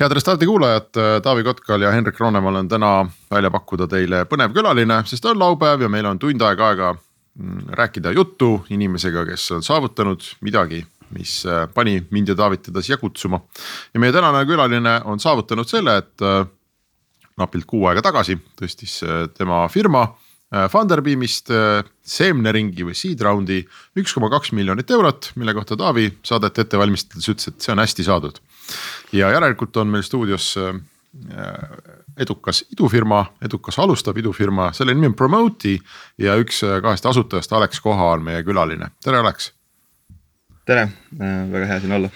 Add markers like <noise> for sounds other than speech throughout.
head Restardi kuulajad, Taavi Kotkal ja Henrik Roonemal on täna välja pakkuda teile põnev külaline, sest on laupäev ja meil on tund aega aega mm, rääkida juttu inimesega, kes on saavutanud midagi, mis äh, pani mind ja Taavit teda siia kutsuma. ja meie tänane külaline on saavutanud selle, et äh, napilt kuu aega tagasi tõstis äh, tema firma Funderbeamist seemneringi või seed round'i üks koma kaks miljonit eurot, mille kohta Taavi saadet ette valmistades ütles, et see on hästi saadud ja järelikult on meil stuudios äh, edukas idufirma, edukas alustav idufirma, selle nimi on Promote'i ja üks äh, kahest asutajast, Alex Koha on meie külaline, tere Alex. tere, äh, väga hea siin olla.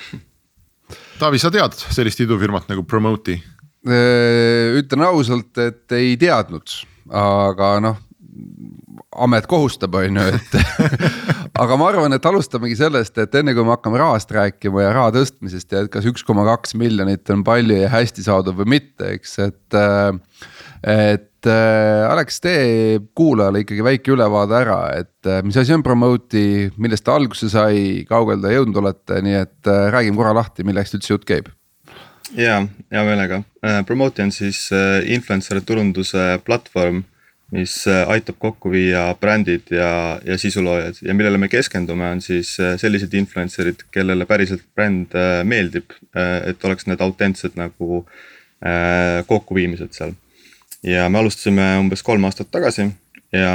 Taavi, sa tead sellist idufirmat nagu Promote'i? ütlen ausalt, et ei teadnud, aga noh amet kohustab, on ju, et <laughs> aga ma arvan, et alustamegi sellest, et enne kui me hakkame rahast rääkima ja raha tõstmisest ja et kas üks koma kaks miljonit on palju ja hästi saadav või mitte, eks, et. et Alex, tee kuulajale ikkagi väike ülevaade ära, et mis asi on Promote'i, millest ta alguse sai, kaugel te jõudnud olete, nii et räägime korra lahti, millest üldse jutt käib ja, hea meelega, Promote'i on siis influencer turunduse platvorm mis äh, aitab kokku viia brändid ja, ja sisuloojad ja millele me keskendume, on siis äh, sellised influencer'id, kellele päriselt bränd äh, meeldib. et oleks need autentsed nagu kokkuviimised seal. ja me alustasime umbes kolm aastat tagasi ja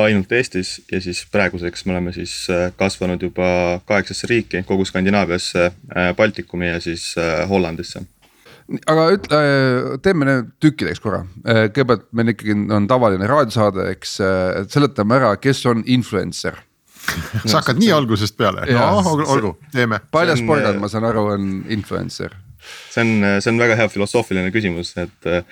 ainult Eestis ja siis praeguseks me oleme siis kasvanud juba kaheksasse riiki, kogu Skandinaaviasse, Baltikumi ja siis Hollandisse aga ütle, teeme nüüd tükkideks korra, kõigepealt meil ikkagi on tavaline raadiosaade, eks seletame ära, kes on influencer sa hakkad nii algusest peale, no olgu, teeme. paljas porgand, ma saan aru, on influencer. see on, see on väga hea filosoofiline küsimus, et äh,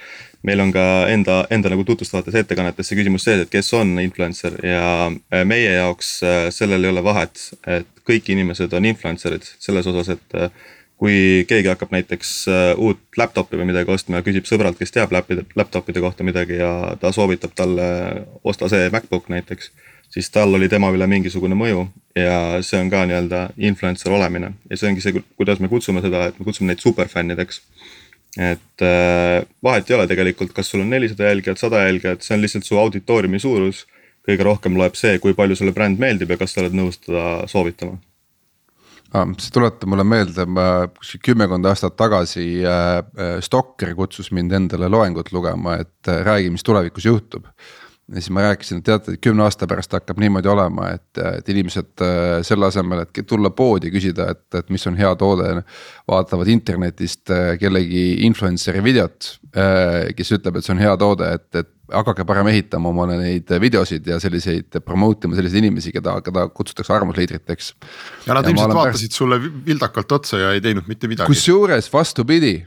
meil on ka enda, enda nagu tutvustavates ettekannetes see küsimus sees, et kes on influencer ja äh, meie jaoks äh, sellel ei ole vahet, et kõik inimesed on influencer'id selles osas, et kui keegi hakkab näiteks äh, uut laptop'i või midagi ostma ja küsib sõbralt, kes teab läpide, laptop'ide kohta midagi ja ta soovitab talle osta see MacBook näiteks. siis tal oli tema üle mingisugune mõju ja see on ka nii-öelda influencer olemine ja see ongi see, kuidas me kutsume seda, et me kutsume neid superfännideks. et äh, vahet ei ole tegelikult, kas sul on nelisada jälgijat, sada jälgijat, see on lihtsalt su auditooriumi suurus. kõige rohkem loeb see, kui palju sulle bränd meeldib ja kas sa oled nõus teda soovitama see tuletab mulle meelde, ma kuskil kümmekond aastat tagasi äh, äh, Stokker kutsus mind endale loengut lugema, et äh, räägi, mis tulevikus juhtub. ja siis ma rääkisin, et teate, et kümne aasta pärast hakkab niimoodi olema, et, et inimesed selle asemel, et tulla poodi küsida, et, et mis on hea toode. vaatavad internetist kellegi influencer'i videot kes ütleb, et see on hea toode, et, et hakake parem ehitama omale neid videosid ja selliseid promote ima selliseid inimesi, keda, keda kutsutakse arvamusliidriteks. ja nad ja ilmselt vaatasid päris... sulle vildakalt otsa ja ei teinud mitte midagi. kusjuures vastupidi,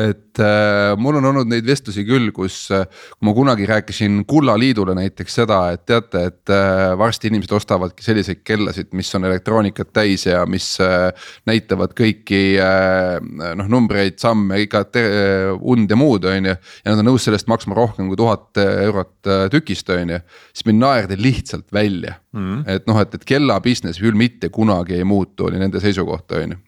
et äh, mul on olnud neid vestlusi küll, kus äh,, ma kunagi rääkisin Kullaliidule näiteks seda, et teate, et äh, varsti inimesed ostavadki selliseid kellasid, mis on elektroonikat täis ja mis äh, näitavad kõiki äh, noh numbreid, samme, iga und ja muud, on ju. ja nad on nõus sellest maksma rohkem kui tuhat eurot äh, tükist, on ju, siis mind naerdi lihtsalt välja mm. -hmm. et noh, et, et kella business küll mitte kunagi ei muutu, oli nende seisukoht, on ju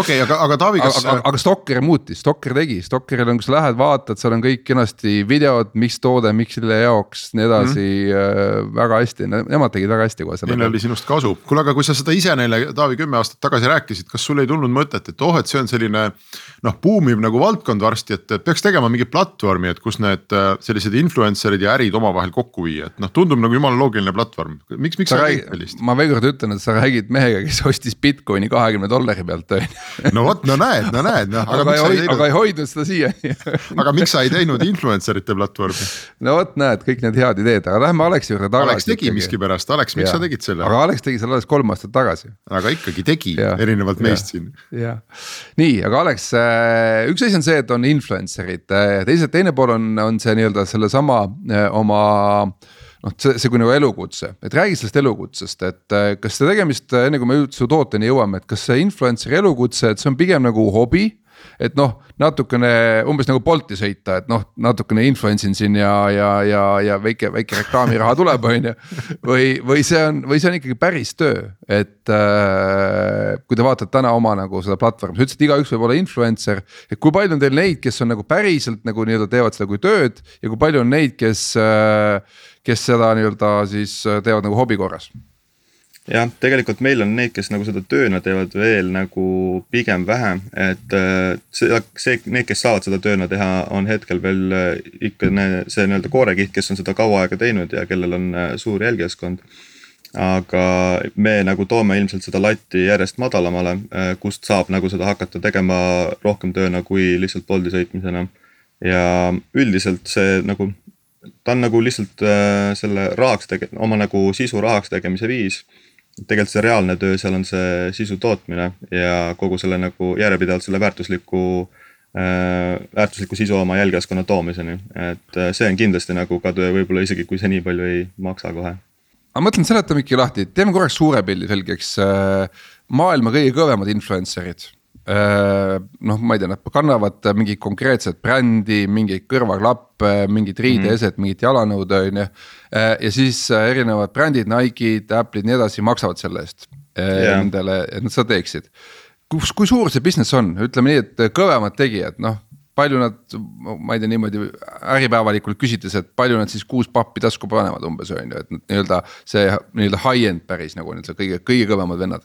okei, aga, aga Taavi, kas. aga, aga, Stokker muutis, Stokker tegi, Stokkeril on, kui sa lähed, vaatad, seal on kõik kenasti videod, miks toode, miks selle jaoks, nii edasi mm. -hmm. väga hästi, nemad tegid väga hästi kohe selle. Neil oli sinust kasu, kuule, aga kui sa seda ise neile, Taavi, kümme aastat tagasi rääkisid, kas sul ei tulnud mõtet, et oh, et see on selline noh, buumiv nagu valdkond varsti, et peaks tegema mingi platvormi, et kus need sellised influencer'id ja ärid omavahel kokku viia, et noh, tundub nagu jumala loogiline platvorm, miks, miks sa, sa räägid sellist? ma veel kord ütlen, et sa räägid mehega, kes ostis Bitcoini kahekümne dollari pealt on ju. no vot, no näed, no näed, noh. aga, aga, ei, aga ei hoidnud seda siiani aga miks sa ei teinud influencer ite platvormi? no vot, näed kõik need head ideed, aga lähme Aleksi juurde tagasi. Alex tegi miskipärast, Alex, miks ja. sa tegid selle? aga Alex tegi selle alles kolm aastat tagasi. aga ikkagi tegi, erinevalt ja. meist siin. jah, nii, aga Alex, äh, üks asi on see, et on influencer influencer'id, teisalt teine pool on, on see nii-öelda sellesama oma noh, see, see kui nagu elukutse, et räägi sellest elukutsest, et kas see tegemist, enne kui me üldse tooteni jõuame, et kas see influencer'i elukutse, et see on pigem nagu hobi et noh, natukene umbes nagu Bolti sõita, et noh, natukene influence in siin ja, ja, ja, ja väike, väike reklaamiraha <laughs> tuleb, on ju. või, või see on, või see on ikkagi päris töö, et äh, kui te vaatate täna oma nagu seda platvormi, sa ütlesid, et igaüks võib olla influencer. et kui palju on teil neid, kes on nagu päriselt nagu nii-öelda teevad seda kui tööd ja kui palju on neid, kes äh,, kes seda nii-öelda siis teevad nagu hobi korras jah, tegelikult meil on neid, kes nagu seda tööna teevad veel nagu pigem vähe, et äh, see, see, need, kes saavad seda tööna teha, on hetkel veel äh, ikka see nii-öelda koorekiht, kes on seda kaua aega teinud ja kellel on äh, suur jälgijaskond. aga me nagu toome ilmselt seda latti järjest madalamale, kust saab nagu seda hakata tegema rohkem tööna kui lihtsalt Bolti sõitmisena. ja üldiselt see nagu ta on nagu lihtsalt äh, selle rahaks tege-, oma nagu sisu rahaks tegemise viis tegelikult see reaalne töö seal on see sisu tootmine ja kogu selle nagu järjepidevalt selle väärtusliku äh,, väärtusliku sisu oma jälgijaskonna toomiseni. et äh, see on kindlasti nagu ka töö, võib-olla isegi kui see nii palju ei maksa kohe. ma mõtlen, seletame ikka lahti, teeme korraks suure pildi selgeks. Äh, maailma kõige kõvemad influencer'id Äh, noh, ma ei tea, nad kannavad mingit konkreetset brändi, mingeid kõrvaklappe, mingit riideeset mm, mingit jalanõude on ju. Äh, ja siis äh, erinevad brändid, Nike'd, Apple'id, nii edasi maksavad selle eest yeah. nendele, et nad seda teeksid. kus, kui suur see business on, ütleme nii, et kõvemad tegijad, noh palju nad, ma ei tea, niimoodi äripäevalikult küsides, et palju nad siis kuus pappi tasku panevad umbes on ju, et nii-öelda see nii-öelda high-end päris nagu nii-öelda kõige, kõige kõvemad vennad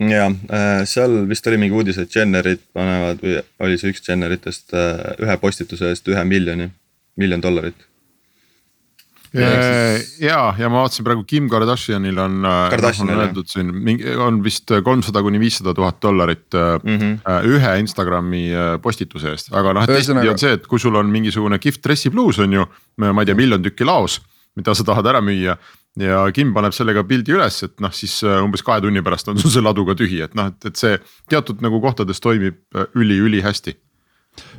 ja äh, seal vist oli mingi uudis, et Jennerid panevad või oli see üks Jenneritest äh, ühe postituse eest ühe miljoni, miljon dollarit. Ja, ja ma vaatasin praegu Kim Kardashianil on, äh, Kardashian, on öeldud siin mingi, on vist kolmsada kuni viissada tuhat dollarit mm -hmm. ühe Instagrami postituse eest, aga noh, et teistpidi on see, et kui sul on mingisugune kihvt dressipluus on ju, ma ei tea, miljon tükki laos mida sa tahad ära müüa ja Kim paneb sellega pildi üles, et noh, siis äh, umbes kahe tunni pärast on sul see ladu ka tühi, et noh, et, et see teatud nagu kohtades toimib üli-ülihästi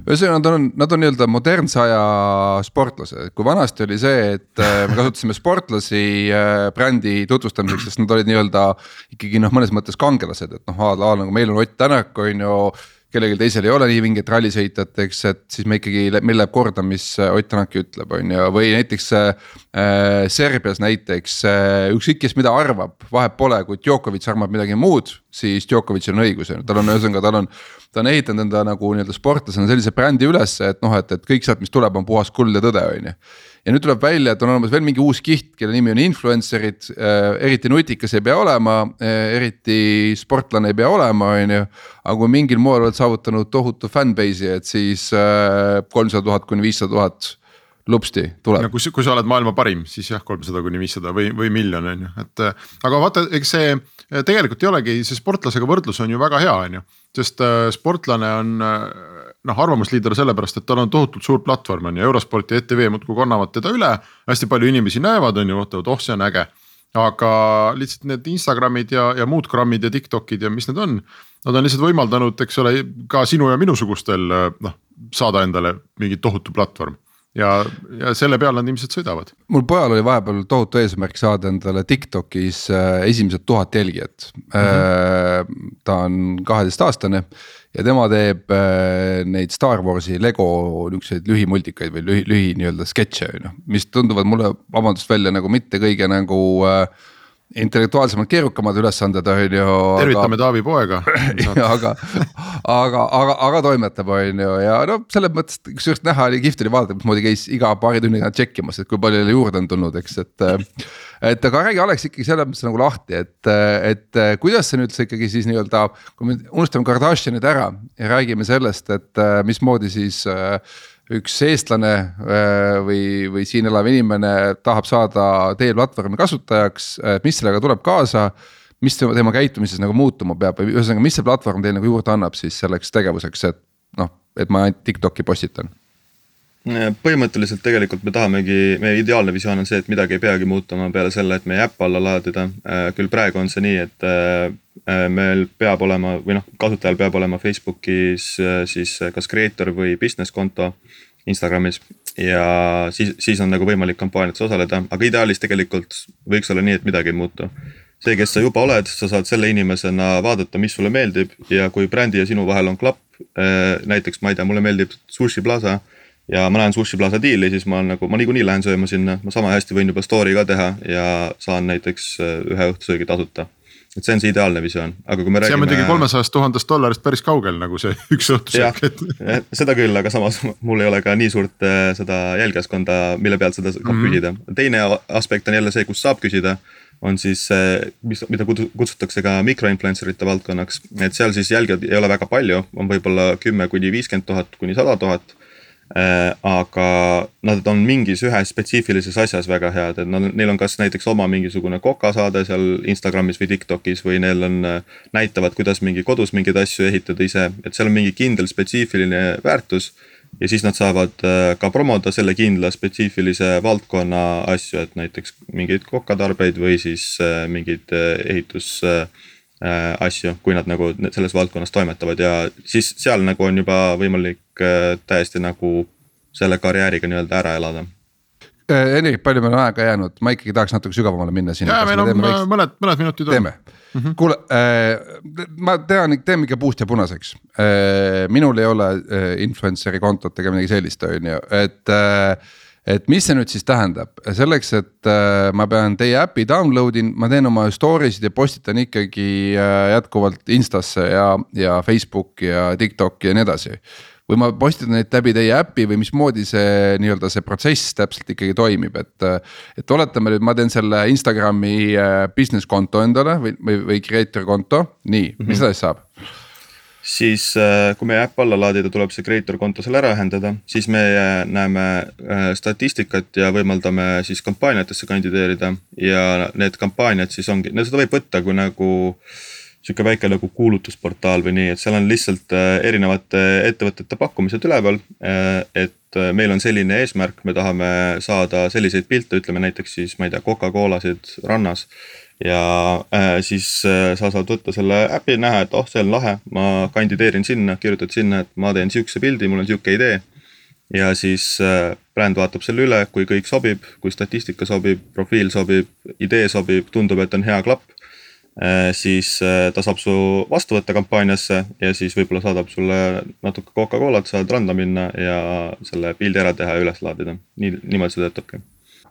ühesõnaga, nad on, nad on nii-öelda modernse aja sportlased, kui vanasti oli see, et äh, me kasutasime sportlasi äh, brändi tutvustamiseks, sest nad olid nii-öelda ikkagi noh, mõnes mõttes kangelased, et noh, a la nagu meil on Ott Tänak on ju kellelgi teisel ei ole nii vinget rallisõitjat, eks, et siis me ikkagi, meil läheb korda, mis äh, Ott Tänak ütleb, on ju, või näiteks äh, äh,. Serbias näiteks äh, ükskõik, kes mida arvab, vahet pole, kui Djokovic arvab midagi muud, siis Djokovicil on õigus, tal on ühesõnaga, tal on. ta on ehitanud enda nagu nii-öelda sportlasena sellise brändi ülesse, et noh, et, et kõik sealt, mis tuleb, on puhas kuld ja tõde, on ju ja nüüd tuleb välja, et on olemas veel mingi uus kiht, kelle nimi on influencer'id äh,, eriti nutikas ei pea olema äh,, eriti sportlane ei pea olema, on ju. aga kui mingil moel oled saavutanud tohutu fanbase'i, et siis äh, kolmsada tuhat kuni viissada tuhat lupsti tuleb. no kui, kui sa oled maailma parim, siis jah, kolmsada kuni viissada või, või miljon on ju, et aga vaata, eks see tegelikult ei olegi, see sportlasega võrdlus on ju väga hea, on ju. sest sportlane on noh, arvamusliider sellepärast, et tal on tohutult suur platvorm on ju, Eurosport ja ETV muudkui kannavad teda üle. hästi palju inimesi näevad, on ju, vaatavad, oh, see on äge. aga lihtsalt need Instagramid ja, ja muud grammid ja Tiktokid ja mis need on. Nad on lihtsalt võimaldanud, eks ole, ka sinu ja minusugustel noh, saada endale mingi tohutu platvorm ja, ja selle peal nad ilmselt sõidavad. mul pojal oli vahepeal tohutu eesmärk saada endale Tiktokis äh, esimesed tuhat jälgijat mm. -hmm. ta on kaheteistaastane ja tema teeb äh, neid Star Warsi Lego niukseid lühimultikaid või lühi, lühi nii-öelda sketše on ju, mis tunduvad mulle vabandust välja nagu mitte kõige nagu äh, intellektuaalsemalt keerukamad ülesanded on ju. tervitame aga... Taavi poega <laughs> aga, aga, aga, aga toimetab, on ju, ja no selles mõttes, kusjuures näha oli kihvt oli vaadata, mismoodi käis iga paari tunni tagant tšekkimas, et kui palju jälle juurde on tulnud, eks, et. et aga räägi Alex ikkagi selles mõttes nagu lahti, et, et kuidas see nüüd see ikkagi siis nii-öelda, kui me unustame Kardashianid ära ja räägime sellest, et mismoodi siis äh, üks eestlane äh, või, või siin elav inimene tahab saada teie platvormi kasutajaks, mis sellega tuleb kaasa. mis tema käitumises nagu muutuma peab või ühesõnaga, mis see platvorm teile nagu juurde annab siis selleks tegevuseks, et noh, et ma ainult TikTok'i postitan põhimõtteliselt tegelikult me tahamegi, meie ideaalne visioon on see, et midagi ei peagi muutuma peale selle, et meie äpp alla laadida. küll praegu on see nii, et meil peab olema või noh, kasutajal peab olema Facebookis siis kas creator või business konto Instagramis ja siis, siis on nagu võimalik kampaaniates osaleda, aga ideaalis tegelikult võiks olla nii, et midagi ei muutu. see, kes sa juba oled, sa saad selle inimesena vaadata, mis sulle meeldib ja kui brändi ja sinu vahel on klapp. Näiteks ma ei tea, mulle meeldib Sushi Plaza ja ma näen Sushi Plaza diili, siis ma nagu, ma niikuinii lähen sööma sinna, ma sama hästi võin juba story ka teha ja saan näiteks eh, ühe õhtusöögi tasuta et see on see ideaalne visioon, aga kui me räägime. see on muidugi kolmesajast tuhandest dollarist päris kaugel nagu see <laughs> üks õhtusöök et. seda küll, aga samas mul ei ole ka nii suurt äh, seda jälgijaskonda, mille pealt seda saab mm -hmm. küsida. teine aspekt on jälle see, kus saab küsida on siis, mis, mida kutsutakse ka mikroinfluencer ite valdkonnaks, et seal siis jälgijaid ei ole väga palju, on võib-olla kümme kuni viiskümmend tuhat kuni sada tuhat Äh, aga nad on mingis ühes spetsiifilises asjas väga head, et nad, neil on kas näiteks oma mingisugune kokasaade seal Instagramis või Tiktokis või neil on, äh, näitavad, kuidas mingi kodus mingeid asju ehitada ise, et seal on mingi kindel spetsiifiline väärtus. ja siis nad saavad äh, ka promoda selle kindla spetsiifilise valdkonna asju, et näiteks mingeid kokatarbeid või siis mingeid ehitus Äh, asju, kui nad nagu selles valdkonnas toimetavad ja siis seal nagu on juba võimalik äh, täiesti nagu selle karjääriga nii-öelda ära elada. Äh, palju meil on aega jäänud, ma ikkagi tahaks natuke sügavamale minna siin. ja meil on väikse... mõned, mõned minutid. teeme mm -hmm. kuule äh,, ma tean, teeme ikka puust ja punaseks äh,. minul ei ole äh, influencer'i kontot ega midagi sellist, on ju, et äh, et mis see nüüd siis tähendab, selleks, et äh, ma pean teie äpi download in, ma teen oma story sid ja postitan ikkagi äh, jätkuvalt Instasse ja, ja Facebooki ja TikTok'i ja nii edasi. või ma postitan neid läbi teie äpi või mismoodi see nii-öelda see protsess täpselt ikkagi toimib, et. et oletame nüüd, ma teen selle Instagrami äh, business konto endale või, või, või creator konto, nii mm, -hmm. mis edasi saab? Siis äh, kui meie äpp alla laadida, tuleb see creator konto seal ära ühendada, siis me näeme äh, statistikat ja võimaldame siis kampaaniatesse kandideerida. Ja need kampaaniad siis ongi, no seda võib võtta kui nagu sihuke väike nagu kuulutusportaal või nii, et seal on lihtsalt äh, erinevate ettevõtete pakkumised üleval. et meil on selline eesmärk, me tahame saada selliseid pilte, ütleme näiteks siis, ma ei tea, Coca-Colasid rannas ja äh, siis äh, sa saad võtta selle äpi, näha, et oh, see on lahe, ma kandideerin sinna, kirjutad sinna, et ma teen sihukese pildi, mul on sihuke idee. ja siis äh, bränd vaatab selle üle, kui kõik sobib, kui statistika sobib, profiil sobib, idee sobib, tundub, et on hea klapp äh,. Siis äh, ta saab su vastu võtta kampaaniasse ja siis võib-olla saadab sulle natuke Coca-Colat, saad randa minna ja selle pildi ära teha ja üles laadida. nii, niimoodi see töötabki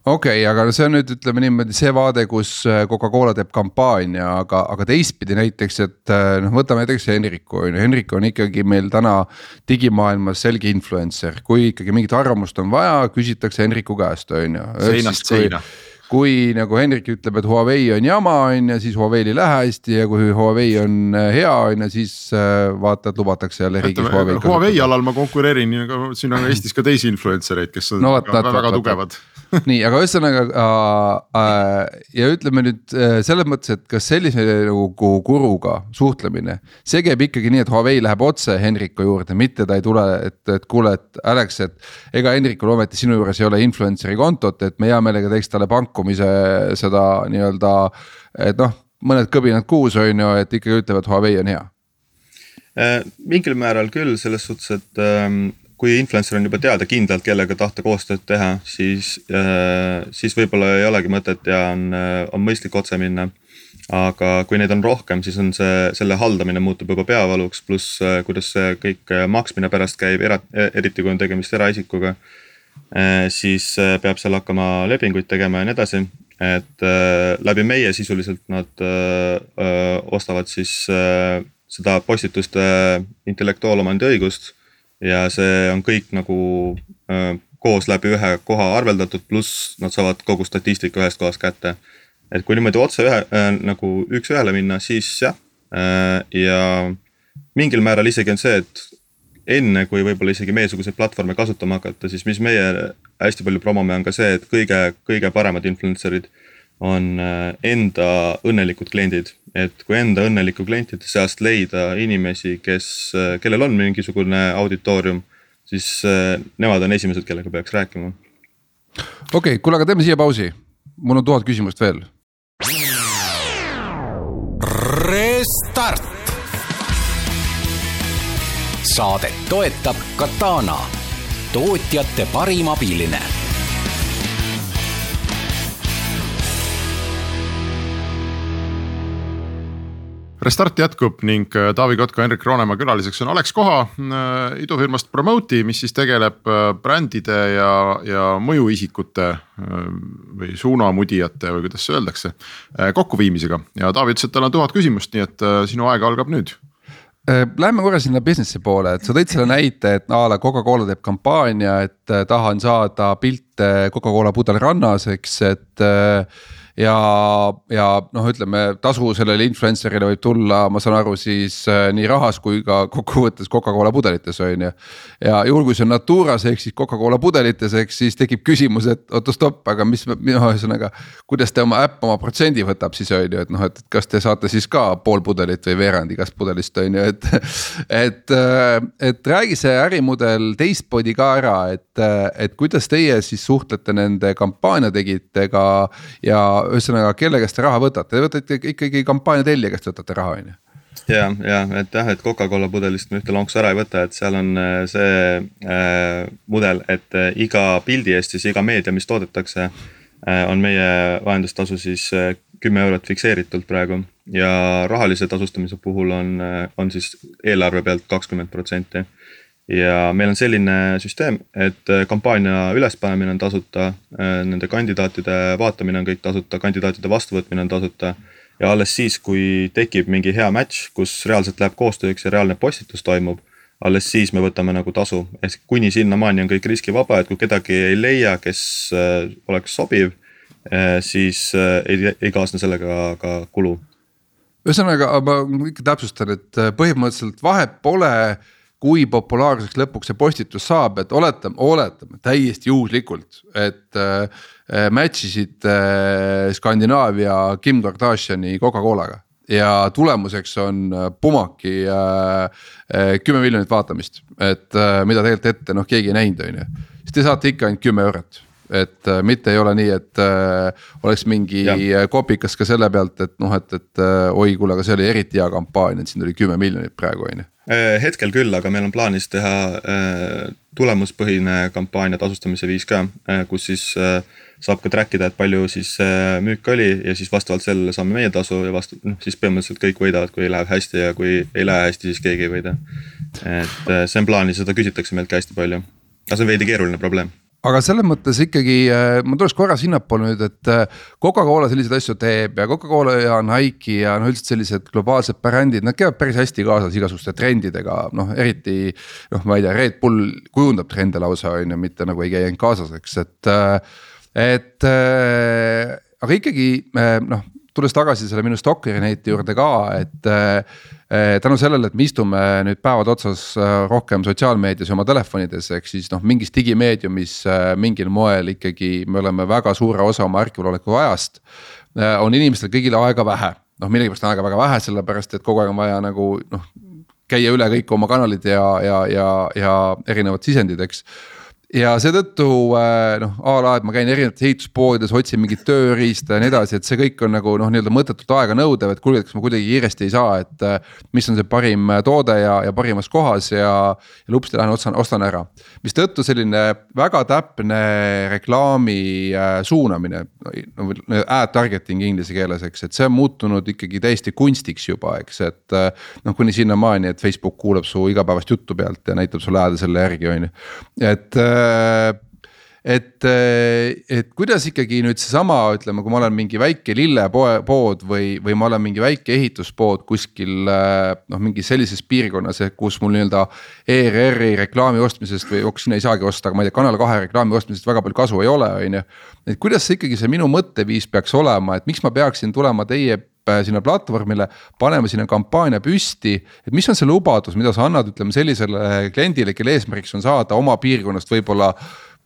okei okay,, aga see on nüüd ütleme niimoodi see vaade, kus äh, Coca-Cola teeb kampaania, aga, aga teistpidi näiteks, et äh, noh, võtame näiteks Henriku on ju, Henrik on ikkagi meil täna digimaailmas selge influencer, kui ikkagi mingit arvamust on vaja, küsitakse Henriku käest, on ju. seinast seina kui nagu Hendrik ütleb, et Huawei on jama, on ju, siis Huawei'l ei lähe hästi ja kui Huawei on äh, hea, on ju, siis vaata, et lubatakse jälle riigis Huawei. Huawei alal ma konkureerin, siin on Eestis ka teisi influencer eid, kes on no, vaat, väga, väga tugevad <laughs> nii, aga ühesõnaga äh, äh, ja ütleme nüüd äh, selles mõttes, et kas sellise nagu guruga suhtlemine. see käib ikkagi nii, et Huawei läheb otse Henriku juurde, mitte ta ei tule, et, et kuule, et Alex, et. ega Henrikul ometi sinu juures ei ole influencer'i kontot, et me hea meelega teeks talle pakkumise seda nii-öelda. et noh, mõned kõbinad kuus on ju, et ikkagi ütlevad Huawei on hea äh, mingil määral küll selles suhtes, et ähm, kui influencer on juba teada kindlalt, kellega tahta koostööd teha, siis äh,, siis võib-olla ei olegi mõtet ja on, äh, on mõistlik otse minna. aga kui neid on rohkem, siis on see, selle haldamine muutub juba peavaluks, pluss äh, kuidas see kõik äh, maksmine pärast käib, eriti kui on tegemist eraisikuga äh,. Siis äh, peab seal hakkama lepinguid tegema ja nii edasi, et äh, läbi meie sisuliselt nad äh, äh, ostavad siis äh, seda postituste intellektuaalomandi õigust. Ja see on kõik nagu äh, koos läbi ühe koha arveldatud, pluss nad saavad kogu statistika ühest kohast kätte. et kui niimoodi otse ühe äh, nagu üks-ühele minna, siis jah. Äh,, ja mingil määral isegi on see, et enne kui võib-olla isegi meiesuguseid platvorme kasutama hakata, siis mis meie hästi palju promome, on ka see, et kõige, kõige paremad influencer'id on äh, enda õnnelikud kliendid. et kui enda õnneliku klientide seast leida inimesi, kes, äh, kellel on mingisugune auditoorium, siis äh, nemad on esimesed, kellega peaks rääkima. okei okay,, kuule, aga teeme siia pausi. mul on tuhat küsimust veel. Restart. Saadet toetab Katana, tootjate parim abiline Restart jätkub ning äh, Taavi Kotka, Henrik Roonemaa külaliseks on Alex Koha äh, idufirmast Promote'i, mis siis tegeleb äh, brändide ja, ja mõjuisikute või suunamudijate või kuidas öeldakse, kokkuviimisega. ja Taavi ütles, et tal on tuhat küsimust, nii et sinu aeg algab nüüd Lähme korra sinna business'i poole, et sa tõid selle <laughs> näite, et a la Coca-Cola teeb kampaania, et tahan saada pilte Coca-Cola pudel rannas, eks, et ja, ja noh, ütleme tasu sellele influencer'ile võib tulla, ma saan aru, siis äh, nii rahas kui ka kokkuvõttes Coca-Cola pudelites on ju. ja juhul, kui see on Naturas ehk siis Coca-Cola pudelites, eks siis tekib küsimus, et oota stopp, aga mis, noh ühesõnaga. kuidas te oma äpp oma protsendi võtab siis on ju, et noh, et kas te saate siis ka pool pudelit või veerand igast pudelist on ju, et. et, äh, et räägi see ärimudel teistmoodi ka ära, et, äh, et kuidas teie siis suhtlete nende kampaania tegijatega ja ühesõnaga, kelle käest te raha võtate, te võtate ikkagi kampaania tellija käest võtate raha, on ju? Ja, ja et jah, et Coca-Cola pudelist me ühte lonksu ära ei võta, et seal on äh, see äh, mudel, et äh, iga pildi eest siis iga meedia, mis toodetakse äh,. on meie vahendustasu siis äh, kümme eurot fikseeritult praegu. Ja rahalise tasustamise puhul on, äh, on siis eelarve pealt kakskümmend protsenti ja meil on selline süsteem, et äh, kampaania ülespanemine on tasuta, äh, nende kandidaatide vaatamine on kõik tasuta, kandidaatide vastuvõtmine on tasuta. ja alles siis, kui tekib mingi hea match, kus reaalselt läheb koostööks ja reaalne postitus toimub. alles siis me võtame nagu tasu, ehk kuni sinnamaani on kõik riskivaba, et kui kedagi ei leia, kes äh, oleks sobiv, siis ei, ei kaasne sellega ka kulu ühesõnaga, ma ikka täpsustan, et põhimõtteliselt vahet pole kui populaarseks lõpuks see postitus saab, et oletame, oletame täiesti juhuslikult, et äh, match isid äh, Skandinaavia Kim Kardashini Coca-Colaga ja tulemuseks on äh, Pumaki äh, äh, kümme miljonit vaatamist, et äh, mida tegelikult ette noh, keegi ei näinud, on ju. siis te saate ikka ainult kümme eurot, et äh, mitte ei ole nii, et äh, oleks mingi ja. kopikas ka selle pealt, et noh, et, et äh, oi, kuule, aga see oli eriti hea kampaania, et siin tuli kümme miljonit praegu on ju Äh, hetkel küll, aga meil on plaanis teha äh, tulemuspõhine kampaania tasustamise viis ka, äh, kus siis saab ka track ida, et palju siis müük oli ja siis vastavalt sellele saame meie tasu ja vastu, noh siis põhimõtteliselt kõik võidavad, kui läheb hästi ja kui ei lähe hästi, siis keegi ei võida. et see on plaanis, seda küsitakse meilt ka hästi palju, aga see on veidi keeruline probleem aga selles mõttes ikkagi äh, ma tuleks korra sinnapoole nüüd, et äh, Coca-Cola selliseid asju teeb ja Coca-Cola ja Nike ja noh, üldiselt sellised globaalsed brändid, nad käivad päris hästi kaasas igasuguste trendidega, noh eriti. noh, ma ei tea, Red Bull kujundab trende lausa on ju, mitte nagu ei käi ainult kaasas, eks, et, äh, et aga ikkagi noh tulles tagasi selle minu Stockeri näite juurde ka, et äh, tänu sellele, et me istume nüüd päevad otsas äh, rohkem sotsiaalmeedias ja oma telefonides, ehk siis noh, mingis digimeediumis äh, mingil moel ikkagi me oleme väga suure osa oma ärkvel oleku ajast. on inimestel kõigil aega vähe, noh millegipärast on aega väga vähe, sellepärast et kogu aeg on vaja nagu noh käia üle kõik oma kanalid ja, ja, ja, ja erinevad sisendid, eks ja seetõttu äh, noh, a la, et ma käin erinevates ehituspoodides, otsin mingit tööriista ja nii edasi, et see kõik on nagu noh, nii-öelda mõttetult aeganõudev, et kuulge, kas ma kuidagi kiiresti ei saa, et. Äh, mis on see parim äh, toode ja, ja parimas kohas ja, ja lupsti lähen ostan, ostan ära. mistõttu selline väga täpne reklaami suunamine, no ad targeting inglise keeles, eks, et see on muutunud ikkagi täiesti kunstiks juba, eks, et. noh, kuni sinnamaani, et Facebook kuulab su igapäevast juttu pealt ja näitab sulle ad'e selle järgi, on ju, et et, äh, et kuidas ikkagi nüüd seesama, ütleme, kui ma olen mingi väike lillepood või, või ma olen mingi väike ehituspood kuskil äh, noh, mingis sellises piirkonnas, kus mul nii-öelda ERR-i reklaami ostmisest või ok, sinna ei saagi osta, aga ma ei tea, Kanal kahe reklaami ostmisest väga palju kasu ei ole, on ju. et kuidas see ikkagi see minu mõtteviis peaks olema, et miks ma peaksin tulema teie sinna platvormile, paneme sinna kampaania püsti. et mis on see lubadus, mida sa annad, ütleme sellisele kliendile, kelle eesmärgiks on saada oma piirkonnast võib-olla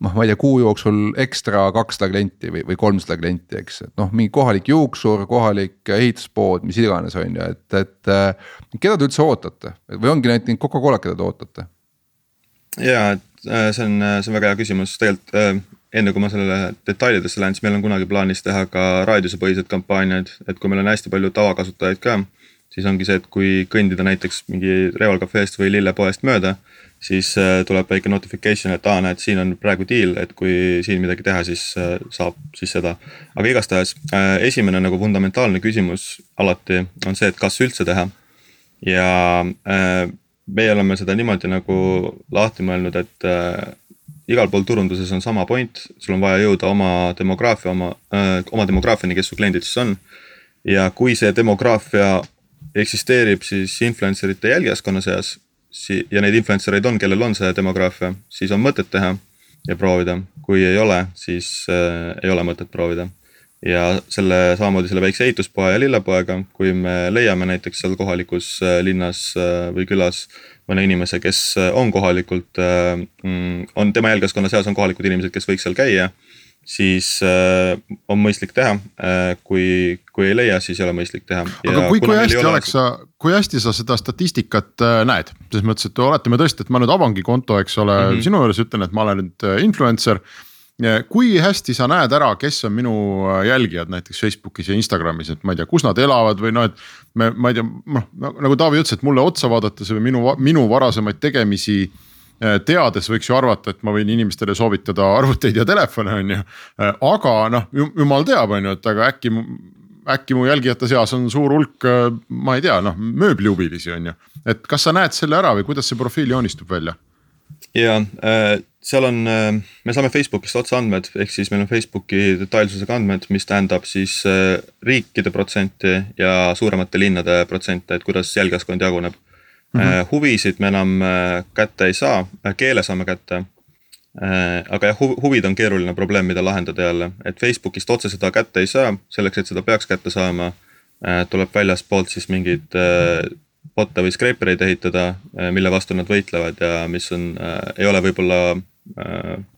noh, ma ei tea, kuu jooksul ekstra kakssada klienti või, või kolmsada klienti, eks, et noh, mingi kohalik juuksur, kohalik ehituspood, mis iganes, on ju, et, et. keda te üldse ootate või ongi ainult Coca-Cola, keda te ootate? ja, et see on, see on väga hea küsimus, tegelikult enne kui ma sellele detailidesse lähen, siis meil on kunagi plaanis teha ka raadiusepõhised kampaaniad, et kui meil on hästi palju tavakasutajaid ka, siis ongi see, et kui kõndida näiteks mingi Reval Cafe'st või lillepoest mööda, siis äh, tuleb väike notification, et aa, näed, siin on praegu deal, et kui siin midagi teha, siis äh, saab siis seda. aga igastahes äh, esimene nagu fundamentaalne küsimus alati on see, et kas üldse teha. ja meie oleme seda niimoodi nagu lahti mõelnud, et igal pool turunduses on sama point, sul on vaja jõuda oma demograafia, oma, oma demograafiani, kes su kliendid siis on. ja kui see demograafia eksisteerib siis influencer ite jälgijaskonna seas si- ja neid influencer eid on, kellel on see demograafia, siis on mõtet teha ja proovida. kui ei ole, siis äh, ei ole mõtet proovida. Ja selle samamoodi selle väikse ehituspoe ja lillepoega, kui me leiame näiteks seal kohalikus äh, linnas äh, või külas mõne inimese, kes äh, on kohalikult mm, on tema jälgijaskonna seas on kohalikud inimesed, kes võiks seal käia siis on mõistlik teha kui, kui ei leia, siis ei ole mõistlik teha. aga kui, kui hästi oleks sa, kui hästi sa seda statistikat näed, selles mõttes, et oletame tõesti, et ma nüüd avangi konto, eks ole mm, -hmm. sinu juures ütlen, et ma olen nüüd influencer kui hästi sa näed ära, kes on minu äh, jälgijad näiteks Facebookis ja Instagramis, et ma ei tea, kus nad elavad või noh, et. me, ma ei tea, noh nagu Taavi ütles, et mulle otsa vaadates või minu, minu varasemaid tegemisi Äh, teades võiks ju arvata, et ma võin inimestele soovitada arvuteid ja telefone, on ju. Äh, aga noh, jumal teab, on ju, et aga äkki, äkki mu jälgijate seas on suur hulk, äh, ma ei tea, noh mööblihuvilisi on ju. et kas sa näed selle ära või kuidas see profiil joonistub välja? ja seal on, me saame Facebookist otse andmed, ehk siis meil on Facebooki detailsusega andmed, mis tähendab siis riikide protsenti ja suuremate linnade protsente, et kuidas jälgijaskond jaguneb Mm -hmm. huvisid me enam äh, kätte ei saa, äh, keele saame kätte. aga jah, huvid on keeruline probleem, mida lahendada jälle, et Facebookist otse seda kätte ei saa, selleks, et seda peaks kätte saama. tuleb väljaspoolt siis mingeid bot'e või scraper eid ehitada, mille vastu nad võitlevad ja mis on, ei ole võib-olla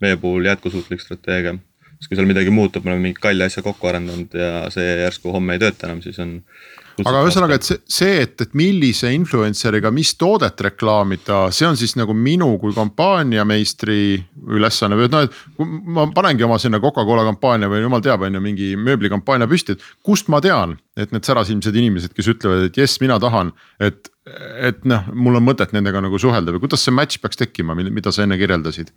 meie puhul jätkusuutlik strateegia. sest kui seal midagi muutub, me oleme mingi kalli asja kokku arendanud ja see järsku homme ei tööta enam, siis on aga ühesõnaga, et see, see, et, et millise influencer'iga, mis toodet reklaamida, see on siis nagu minu kui kampaaniameistri ülesanne või et noh, et. ma panengi oma sinna Coca-Cola kampaania või jumal teab, on ju mingi mööblikampaania püsti, et kust ma tean, et need särasilmsed inimesed, kes ütlevad, et jess, mina tahan, et. et noh, mul on mõtet nendega nagu suhelda või kuidas see match peaks tekkima, mida sa enne kirjeldasid?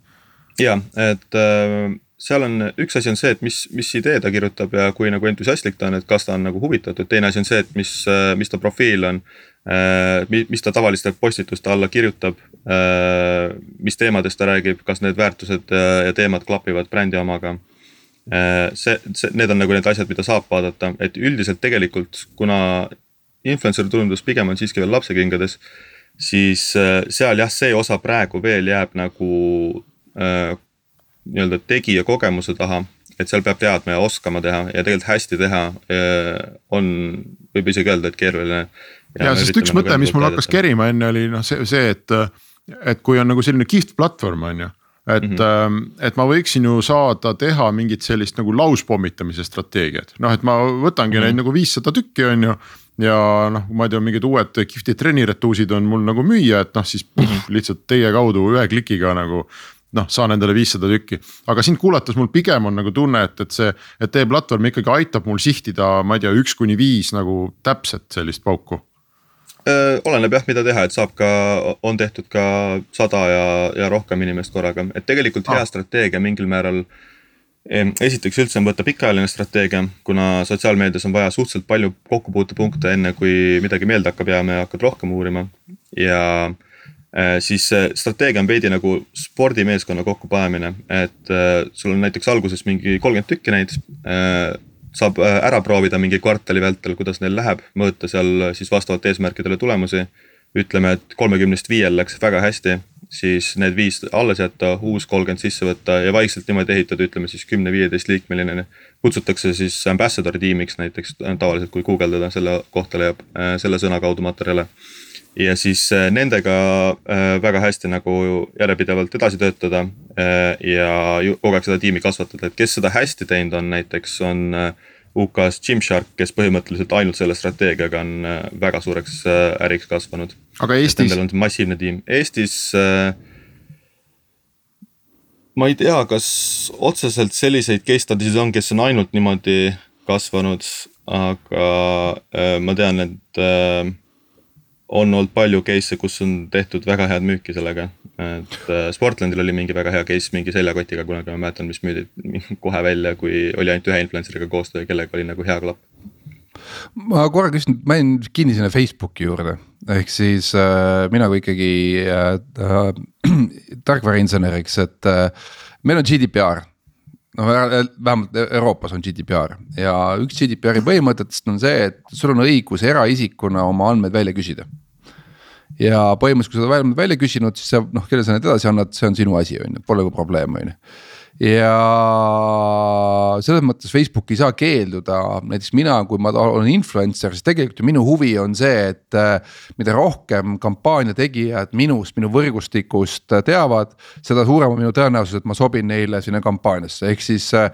Ja, et äh seal on, üks asi on see, et mis, mis idee ta kirjutab ja kui nagu entusiastlik ta on, et kas ta on nagu huvitatud, teine asi on see, et mis, mis ta profiil on. Äh, mis ta tavaliste postituste alla kirjutab, äh, mis teemadest ta räägib, kas need väärtused ja teemad klapivad brändi omaga. Äh, see, see, need on nagu need asjad, mida saab vaadata, et üldiselt tegelikult, kuna influencer turundus pigem on siiski veel lapsekingades, siis seal jah, see osa praegu veel jääb nagu nii-öelda tegija kogemuse taha, et seal peab teadma ja oskama teha ja tegelikult hästi teha on, võib isegi öelda, et keeruline. ja, ja sest üks mõte, mis mul hakkas kerima enne oli noh, see, see, et, et kui on nagu selline kihvt platvorm, on ju et mm, -hmm. et ma võiksin ju saada teha mingit sellist nagu lauspommitamise strateegiat, noh, et ma võtangi mm -hmm. neid nagu viissada tükki, on ju. ja noh, ma ei tea, mingid uued kihvtid treniretuusid on mul nagu müüa, et noh, siis puh, -hmm. lihtsalt teie kaudu ühe klikiga nagu noh, saan endale viissada tükki. aga sind kuulates mul pigem on nagu tunne, et, et see, et teie platvorm ikkagi aitab mul sihtida, ma ei tea, üks kuni viis nagu täpset sellist pauku oleneb jah, mida teha, et saab ka, on tehtud ka sada ja, ja rohkem inimest korraga, et tegelikult hea ah. strateegia mingil määral. esiteks üldse on võtta pikaajaline strateegia, kuna sotsiaalmeedias on vaja suhteliselt palju kokkupuutepunkte, enne kui midagi meelde hakkab jääma ja hakkad rohkem uurima ja siis strateegia on veidi nagu spordimeeskonna kokkupanemine, et äh, sul on näiteks alguses mingi kolmkümmend tükki neid. Äh, saab ära proovida mingi kvartali vältel, kuidas neil läheb, mõõta seal siis vastavalt eesmärkidele tulemusi. ütleme, et kolmekümnest viiel läks väga hästi, siis need viis alles jätta, uus kolmkümmend sisse võtta ja vaikselt niimoodi ehitada, ütleme siis kümne-viieteist liikmeline. kutsutakse siis ambassador tiimiks näiteks tavaliselt, kui guugeldada selle kohta leiab selle sõna kaudu materjale ja siis äh, nendega äh, väga hästi nagu järjepidevalt edasi töötada äh, ja kogu aeg seda tiimi kasvatada, et kes seda hästi teinud on, näiteks on UK-s Gymshark, kes põhimõtteliselt ainult selle strateegiaga on väga suureks äriks kasvanud. aga Eestis? Nendel on massiivne tiim, Eestis ma ei tea, kas otseselt selliseid case study'sid on, kes on ainult niimoodi kasvanud, aga ma tean, et on olnud palju case'e, kus on tehtud väga head müüki sellega. et äh, Sportlandil oli mingi väga hea case mingi seljakotiga kunagi, ma mäletan, mis müüdi <laughs> kohe välja, kui oli ainult ühe influencer'iga koostöö, kellega oli nagu hea klapp. ma korra küsin, ma jäin kinni sinna Facebooki juurde, ehk siis äh, mina kui ikkagi äh, äh, <clears throat> tarkvarainseneriks, et äh, meil on GDPR no vähemalt Euroopas on GDPR. Ja üks GDPR-i põhimõtetest on see, et sul on õigus eraisikuna oma andmeid välja küsida. ja põhimõtteliselt, kui sa oled andmeid välja küsinud, siis sa noh, kelle sa need edasi annad, see on sinu asi, on ju, pole nagu probleem, on ju ja selles mõttes Facebook ei saa keelduda, näiteks mina, kui ma olen influencer, siis tegelikult ju minu huvi on see, et. Äh, mida rohkem kampaania tegijad minust, minu võrgustikust teavad, seda suurem on minu tõenäosus, et ma sobin neile sinna kampaaniasse, ehk siis äh,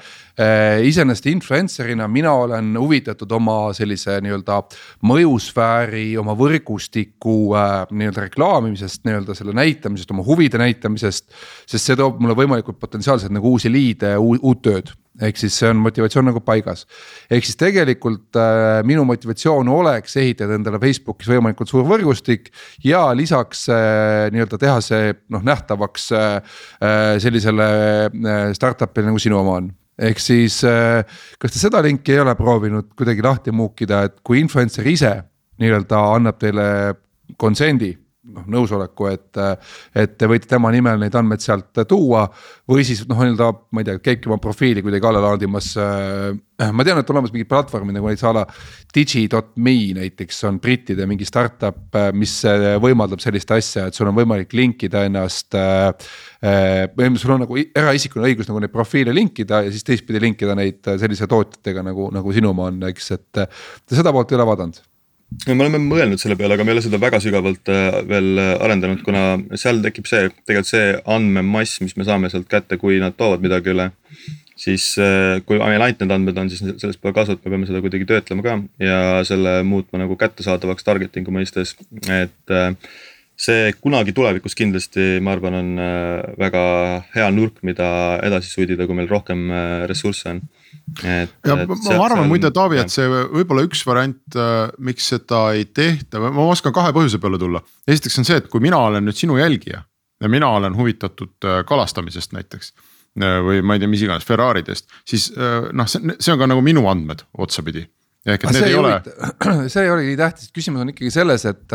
iseenesest influencer'ina mina olen huvitatud oma sellise nii-öelda mõjusfääri, oma võrgustiku äh, nii-öelda reklaamimisest, nii-öelda selle näitamisest, oma huvide näitamisest. sest see toob mulle võimalikult potentsiaalselt nagu uusi liide, uut tööd ehk siis see on motivatsioon nagu paigas. ehk siis tegelikult äh, minu motivatsioon oleks ehitada endale Facebookis võimalikult suur võrgustik ja lisaks äh, nii-öelda teha see noh nähtavaks äh, äh sellisele äh, startup'ile nagu sinu oma on ehk siis äh, kas te seda linki ei ole proovinud kuidagi lahti muukida, et kui influencer ise nii-öelda annab teile konsendi noh nõusoleku, et, et te võite tema nimel neid andmeid sealt tuua. või siis noh, nii-öelda ma ei tea, käibki oma profiili kuidagi alla laadimas. Äh, ma tean, et olemas mingid platvormid nagu näiteks a la digi.me näiteks on brittide mingi startup, äh, mis äh, võimaldab sellist asja, et sul on võimalik linkida ennast äh,. põhimõtteliselt sul on nagu eraisikuna õigus nagu neid profiile linkida ja siis teistpidi linkida neid sellise tootjatega nagu, nagu sinu oma on, eks, et te seda poolt ei ole vaadanud me oleme mõelnud selle peale, aga me ei ole seda väga sügavalt äh, veel äh, arendanud, kuna seal tekib see, tegelikult see andmemass, mis me saame sealt kätte, kui nad toovad midagi üle. siis äh, kui meil ainult need andmed on, siis sellest pole kasu, et me peame seda kuidagi töötlema ka ja selle muutma nagu kättesaadavaks targeting'u mõistes, et see kunagi tulevikus kindlasti, ma arvan, on väga hea nurk, mida edasi sudida, kui meil rohkem ressursse on et. ja et ma, arvan muide, Taavi, et see võib-olla üks variant, äh, miks seda ei tehta, ma oskan kahe põhjuse peale tulla. esiteks on see, et kui mina olen nüüd sinu jälgija ja mina olen huvitatud äh, kalastamisest näiteks äh, või ma ei tea, mis iganes Ferraridest, siis noh, see on ka nagu minu andmed otsapidi ehk et need ei ole. <clears throat> see nii tähtis, küsimus on ikkagi selles, et,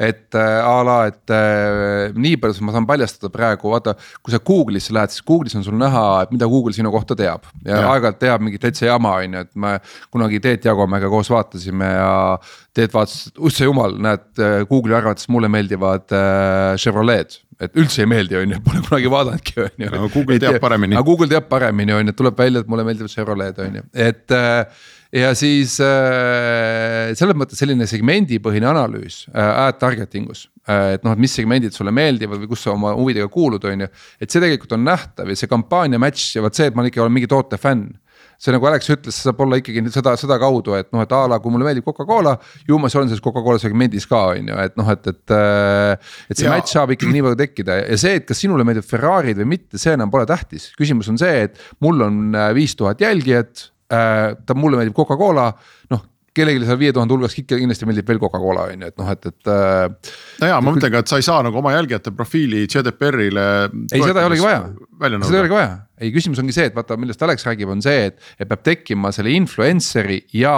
et a la, et nii palju ma saan paljastada praegu, vaata. kui sa Google'isse lähed, siis Google'is on sul näha, et mida Google sinu kohta teab ja, ja. aeg-ajalt teab mingit täitsa jama, on ju, et me kunagi Teet Jagomäega koos vaatasime ja. Teet vaatas, et usse jumal, näed Google'i arvates mulle meeldivad äh, Chevrolet et üldse ei meeldi, on ju, pole kunagi vaadanudki, on ju. aga Google teab paremini. aga Google teab paremini, on ju, tuleb välja, et mulle meeldivad Chevrolet, on ju, et äh, ja siis äh, selles mõttes selline segmendipõhine analüüs äh, ad targeting us äh,. et noh, et mis segmendid sulle meeldivad või kus sa oma huvidega kuulud, on ju. et see tegelikult on nähtav ja see kampaania match ja vot see, et ma ikka olen mingi toote fänn see nagu Alex ütles, see saab olla ikkagi seda, sedakaudu, et noh, et a la kui mulle meeldib Coca-Cola, ju ma olen selles Coca-Cola segmendis ka on ju, et noh, et, et. Äh, et see ja. match saab ikkagi nii palju tekkida ja see, et kas sinule meeldib Ferrari'd või mitte, see enam pole tähtis. küsimus on see, et mul on äh, viis tuhat jälgijat ta, mulle meeldib Coca-Cola, noh kellelegi seal viie tuhande hulgas kindlasti meeldib veel Coca-Cola on ju, et noh, et, et. Äh, no jaa, ma mõtlen ka, et sa ei saa nagu oma jälgijate profiili GDPR-ile. ei, seda ei olegi vaja, seda ei olegi vaja, ei küsimus ongi see, et vaata, millest Alex räägib, on see, et, et peab tekkima selle influencer'i ja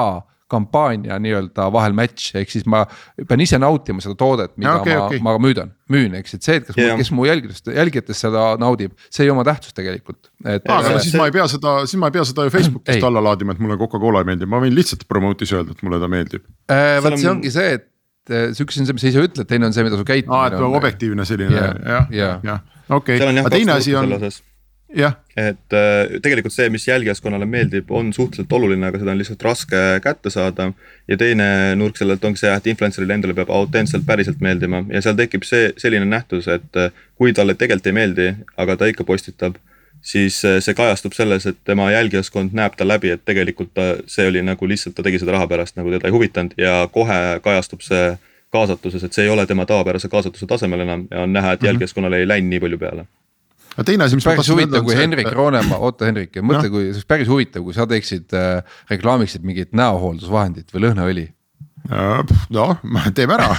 kampaania nii-öelda vahel match, ehk siis ma pean ise nautima seda toodet, mida okay, ma okay., ma müüdan, müün, eks, et see, et kas yeah., kes mu jälgijatest, jälgijatest seda naudib, see ei oma tähtsust tegelikult. et. aga siis ma ei pea seda, siis ma ei pea seda ju Facebookist alla laadima, et mulle Coca-Cola ei meeldi, ma võin lihtsalt promote'is öelda, et mulle ta meeldib äh,. vot see ongi see, et see üks on see, mis sa ise ütled, teine on see, mida su käitumine on. aa, et objektiivne selline jah, jah, jah, okei, aga teine asi on et äh, tegelikult see, mis jälgijaskonnale meeldib, on suhteliselt oluline, aga seda on lihtsalt raske kätte saada. ja teine nurk sellelt ongi see, et influencer'ile endale peab autentselt päriselt meeldima. Ja seal tekib see selline nähtus, et äh, kui talle tegelikult ei meeldi, aga ta ikka postitab siis äh, see kajastub selles, et tema jälgijaskond näeb ta läbi, et tegelikult ta, see oli nagu lihtsalt ta tegi seda raha pärast, nagu teda ei huvitanud. Ja kohe kajastub see kaasatuses, et see ei ole tema tavapärase kaasatuse tasemel enam. Ja on näha, et -hmm. jälgijaskonnale ei läinud nii palju peale aga teine asi, mis. päris huvitav, kui Henrik et... Roonemaa, <clears throat> oota Henrik, mõtle no., kui see oleks päris huvitav, kui sa teeksid äh,, reklaamiksid mingit näohooldusvahendit või lõhnaõli noh, <laughs> teeme ära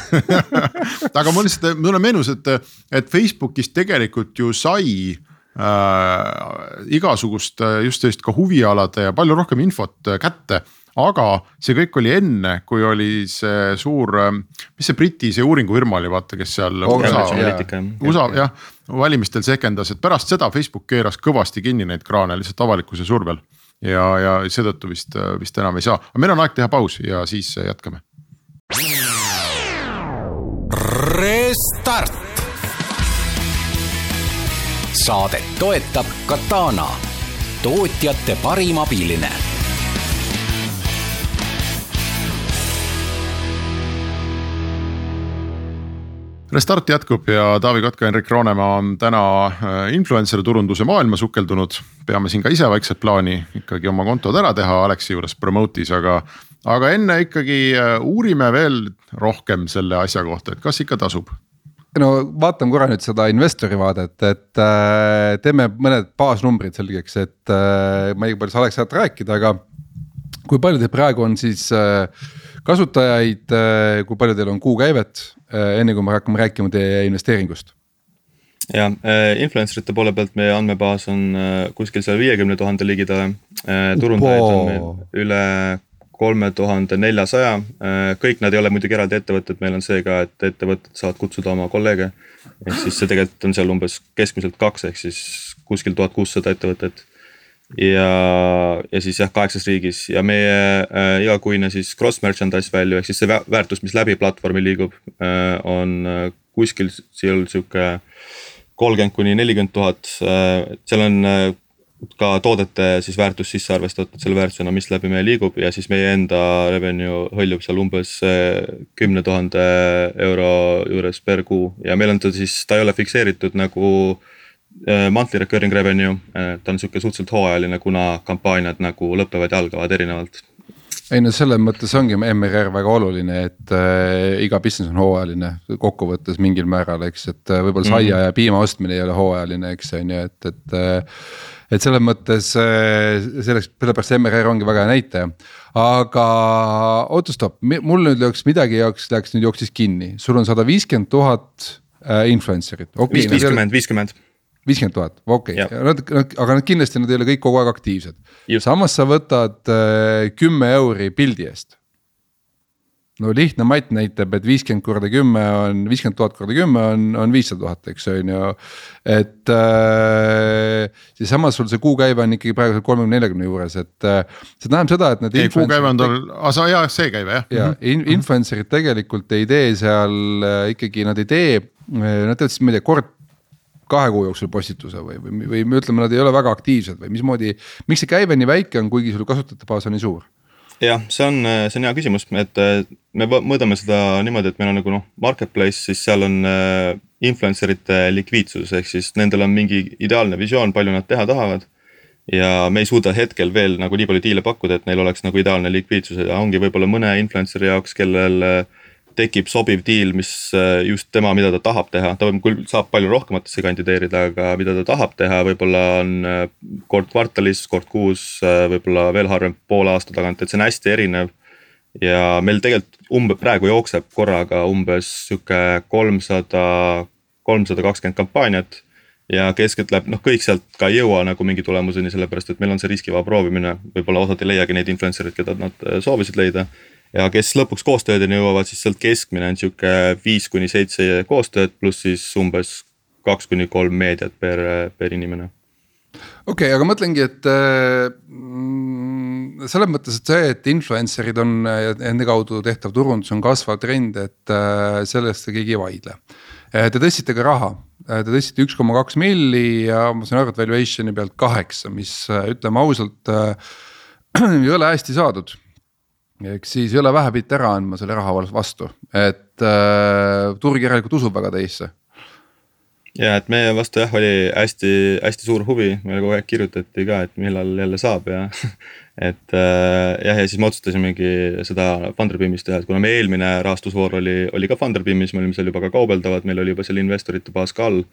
<laughs> aga mul lihtsalt, mulle meenus, et, et Facebookis tegelikult ju sai äh, igasugust just sellist ka huvialade ja palju rohkem infot kätte aga see kõik oli enne, kui oli see suur, mis see Briti see uuringufirma oli, vaata, kes seal USA, USA jah, valimistel sekendas, et pärast seda Facebook keeras kõvasti kinni neid kraane lihtsalt avalikkuse survel. ja, ja seetõttu vist, vist enam ei saa, aga meil on aeg teha paus ja siis jätkame. Restart. saadet toetab Katana, tootjate parim abiline Restart jätkub ja Taavi Kotka, Henrik Roonemaa on täna äh, influencer turunduse maailma sukeldunud. peame siin ka ise vaikset plaani ikkagi oma kontod ära teha Aleksi juures Promote'is, aga, aga enne ikkagi äh, uurime veel rohkem selle asja kohta, et kas ikka tasub no vaatan korra nüüd seda investori vaadet, et äh, teeme mõned baasnumbrid selgeks, et äh, ma ei palju sa Alex saad rääkida, aga. kui palju teil praegu on siis äh, kasutajaid äh,, kui palju teil on kuukäivet enne kui me hakkame rääkima teie investeeringust? ja äh, influencer ite poole pealt meie andmebaas on äh, kuskil seal viiekümne tuhande ligidale äh,. turundajaid on meil üle kolme tuhande neljasaja, äh, kõik nad ei ole muidugi eraldi ettevõtted, meil on see ka, et ettevõtted saavad kutsuda oma kolleege. ehk siis see tegelikult on seal umbes keskmiselt kaks, ehk siis kuskil tuhat kuussada ettevõtet ja, ja siis jah, kaheksas riigis. Ja meie äh, igakuine siis cross merchandise value ehk siis see väärtus, mis läbi platvormi liigub äh,, on äh, kuskil seal sihuke kolmkümmend kuni nelikümmend tuhat äh,, seal on äh, ka toodete siis väärtus sisse arvestatud selle väärtusena, mis läbi meie liigub. Ja siis meie enda revenue hõljub seal umbes äh, kümne tuhande euro juures per kuu. Ja meil on ta siis, ta ei ole fikseeritud nagu äh, monthly recurring revenue, äh, ta on sihuke suhteliselt hooajaline, kuna kampaaniad nagu lõpevad ja algavad erinevalt. ei no selles mõttes ongi MRR väga oluline, et äh, iga business on hooajaline kokkuvõttes mingil määral, eks, et äh, võib-olla saia mm -hmm. ja piima ostmine ei ole hooajaline, eks on ju, et, et äh, et selles mõttes selleks, sellepärast MRR ongi väga hea näitaja. aga oota stopp, mul nüüd läks midagi jaoks läks nüüd jooksis kinni, sul on sada viiskümmend tuhat influencer'it okay,. viiskümmend, viiskümmend viiskümmend tuhat, okei nad, aga nad kindlasti nad ei ole kõik kogu aeg aktiivsed. samas sa võtad äh, kümme äh, euri pildi eest. no lihtne matt näitab, et viiskümmend korda kümme on, viiskümmend tuhat korda kümme on, on viissada tuhat, eks on ju. et äh, siis samas sul see kuukäive on ikkagi praegu kolmekümne, neljakümne juures, et äh, see tähendab seda, et need. ei, kuukäive on tal, aa jah, see käive jah. ja in, influencer'id tegelikult ei tee seal äh, ikkagi, nad ei tee, äh, nad teevad siis, ma ei tea, kord kahe kuu jooksul postituse või, või, või, ütleme, nad ei ole väga aktiivsed või mismoodi, miks see käive nii väike on, kuigi sul kasutajate baas on nii suur? jah, see on, see on hea küsimus, et äh, me mõõdame seda niimoodi, et meil on nagu noh, marketplace, siis seal on äh, influencer ite likviidsus, ehk siis nendel on mingi ideaalne visioon, palju nad teha tahavad. ja me ei suuda hetkel veel nagu nii palju diile pakkuda, et neil oleks nagu ideaalne likviidsus ja ongi võib-olla mõne influencer'i jaoks, kellel äh, tekib sobiv diil, mis äh, just tema, mida ta tahab teha, ta võib küll, saab palju rohkematesse kandideerida, aga mida ta tahab teha, võib-olla on äh, kord kvartalis, kord kuus, äh, võib-olla veel harvem poole aasta tagant, et see on hästi erinev. ja meil tegelikult umbe, praegu jookseb korraga umbes sihuke kolmsada, kolmsada kakskümmend kampaaniat. Ja keskeltläbi noh, kõik sealt ka ei jõua nagu mingi tulemuseni, sellepärast et meil on see riskivaba proovimine, võib-olla osad ei leiagi neid influencer'id, keda nad soovisid leida ja kes lõpuks koostöödeni jõuavad, siis sealt keskmine on sihuke viis kuni seitse koostööd, pluss siis umbes kaks kuni kolm meediat per, per inimene. okei okay,, aga mõtlengi, et äh, selles mõttes, et see, et influencer'id on ja nende kaudu tehtav turundus on kasvav trend, et äh, sellest keegi ei vaidle. Äh, te tõstsite ka raha, te tõstsite üks koma kaks milli ja ma saan aru, et valuation'i pealt kaheksa, mis ütleme ausalt <clears throat> ei ole hästi saadud eks siis ei ole vähe bitte ära andma selle raha vastu, et äh, turg järelikult usub väga teisse. ja et meie vastu jah, oli hästi-hästi suur huvi, meile kogu aeg kirjutati ka, et millal jälle saab ja <laughs> et äh, jah, ja siis me otsustasimegi seda Funderbeamis teha, et kuna meie eelmine rahastusvoor oli, oli ka Funderbeamis, me olime seal juba ka kaubeldavad, meil oli juba seal investorite baas ka all.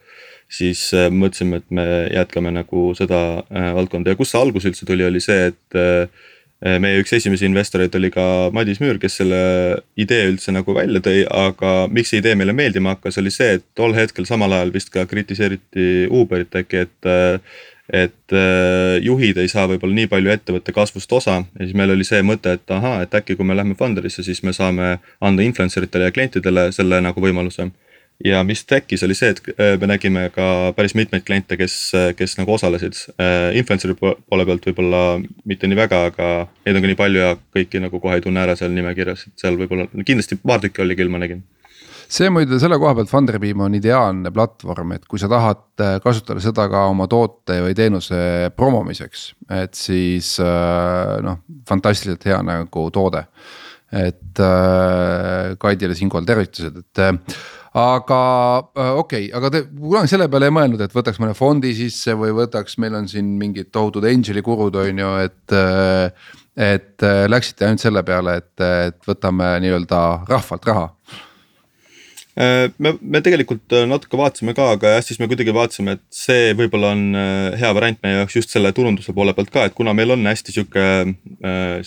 siis äh, mõtlesime, et me jätkame nagu seda äh, valdkonda ja kust see algus üldse tuli, oli see, et äh, meie üks esimesi investoreid oli ka Madis Müür, kes selle idee üldse nagu välja tõi, aga miks see idee meile meeldima hakkas, oli see, et tol hetkel samal ajal vist ka kritiseeriti Uberit äkki, et. et eh, juhid ei saa võib-olla nii palju ettevõtte kasvust osa ja siis meil oli see mõte, et ahaa, et äkki kui me lähme Funderisse, siis me saame anda influencer itele ja klientidele selle nagu võimaluse ja mis tekkis, oli see, et äh, me nägime ka päris mitmeid kliente, kes, kes nagu osalesid. Äh, influencer'i poole pealt võib-olla mitte nii väga, aga neid on ka nii palju ja kõiki nagu kohe ei tunne ära seal nimekirjas, et seal võib-olla kindlasti paar tükki oli küll, ma nägin see muide selle koha pealt Funderbeam on ideaalne platvorm, et kui sa tahad äh, kasutada seda ka oma toote või teenuse promomiseks, et siis noh, fantastiliselt hea nagu toode. et Kaidile siinkohal tervitused, et aga äh, okei okay,, aga te kunagi selle peale ei mõelnud, et võtaks mõne fondi sisse või võtaks, meil on siin mingid tohutud angel'i kurud, on ju, et. Äh, et äh, läksite ainult selle peale, et, et võtame nii-öelda rahvalt raha me, me tegelikult natuke vaatasime ka, aga jah, siis me kuidagi vaatasime, et see võib-olla on hea variant meie jaoks just selle turunduse poole pealt ka, et kuna meil on hästi sihuke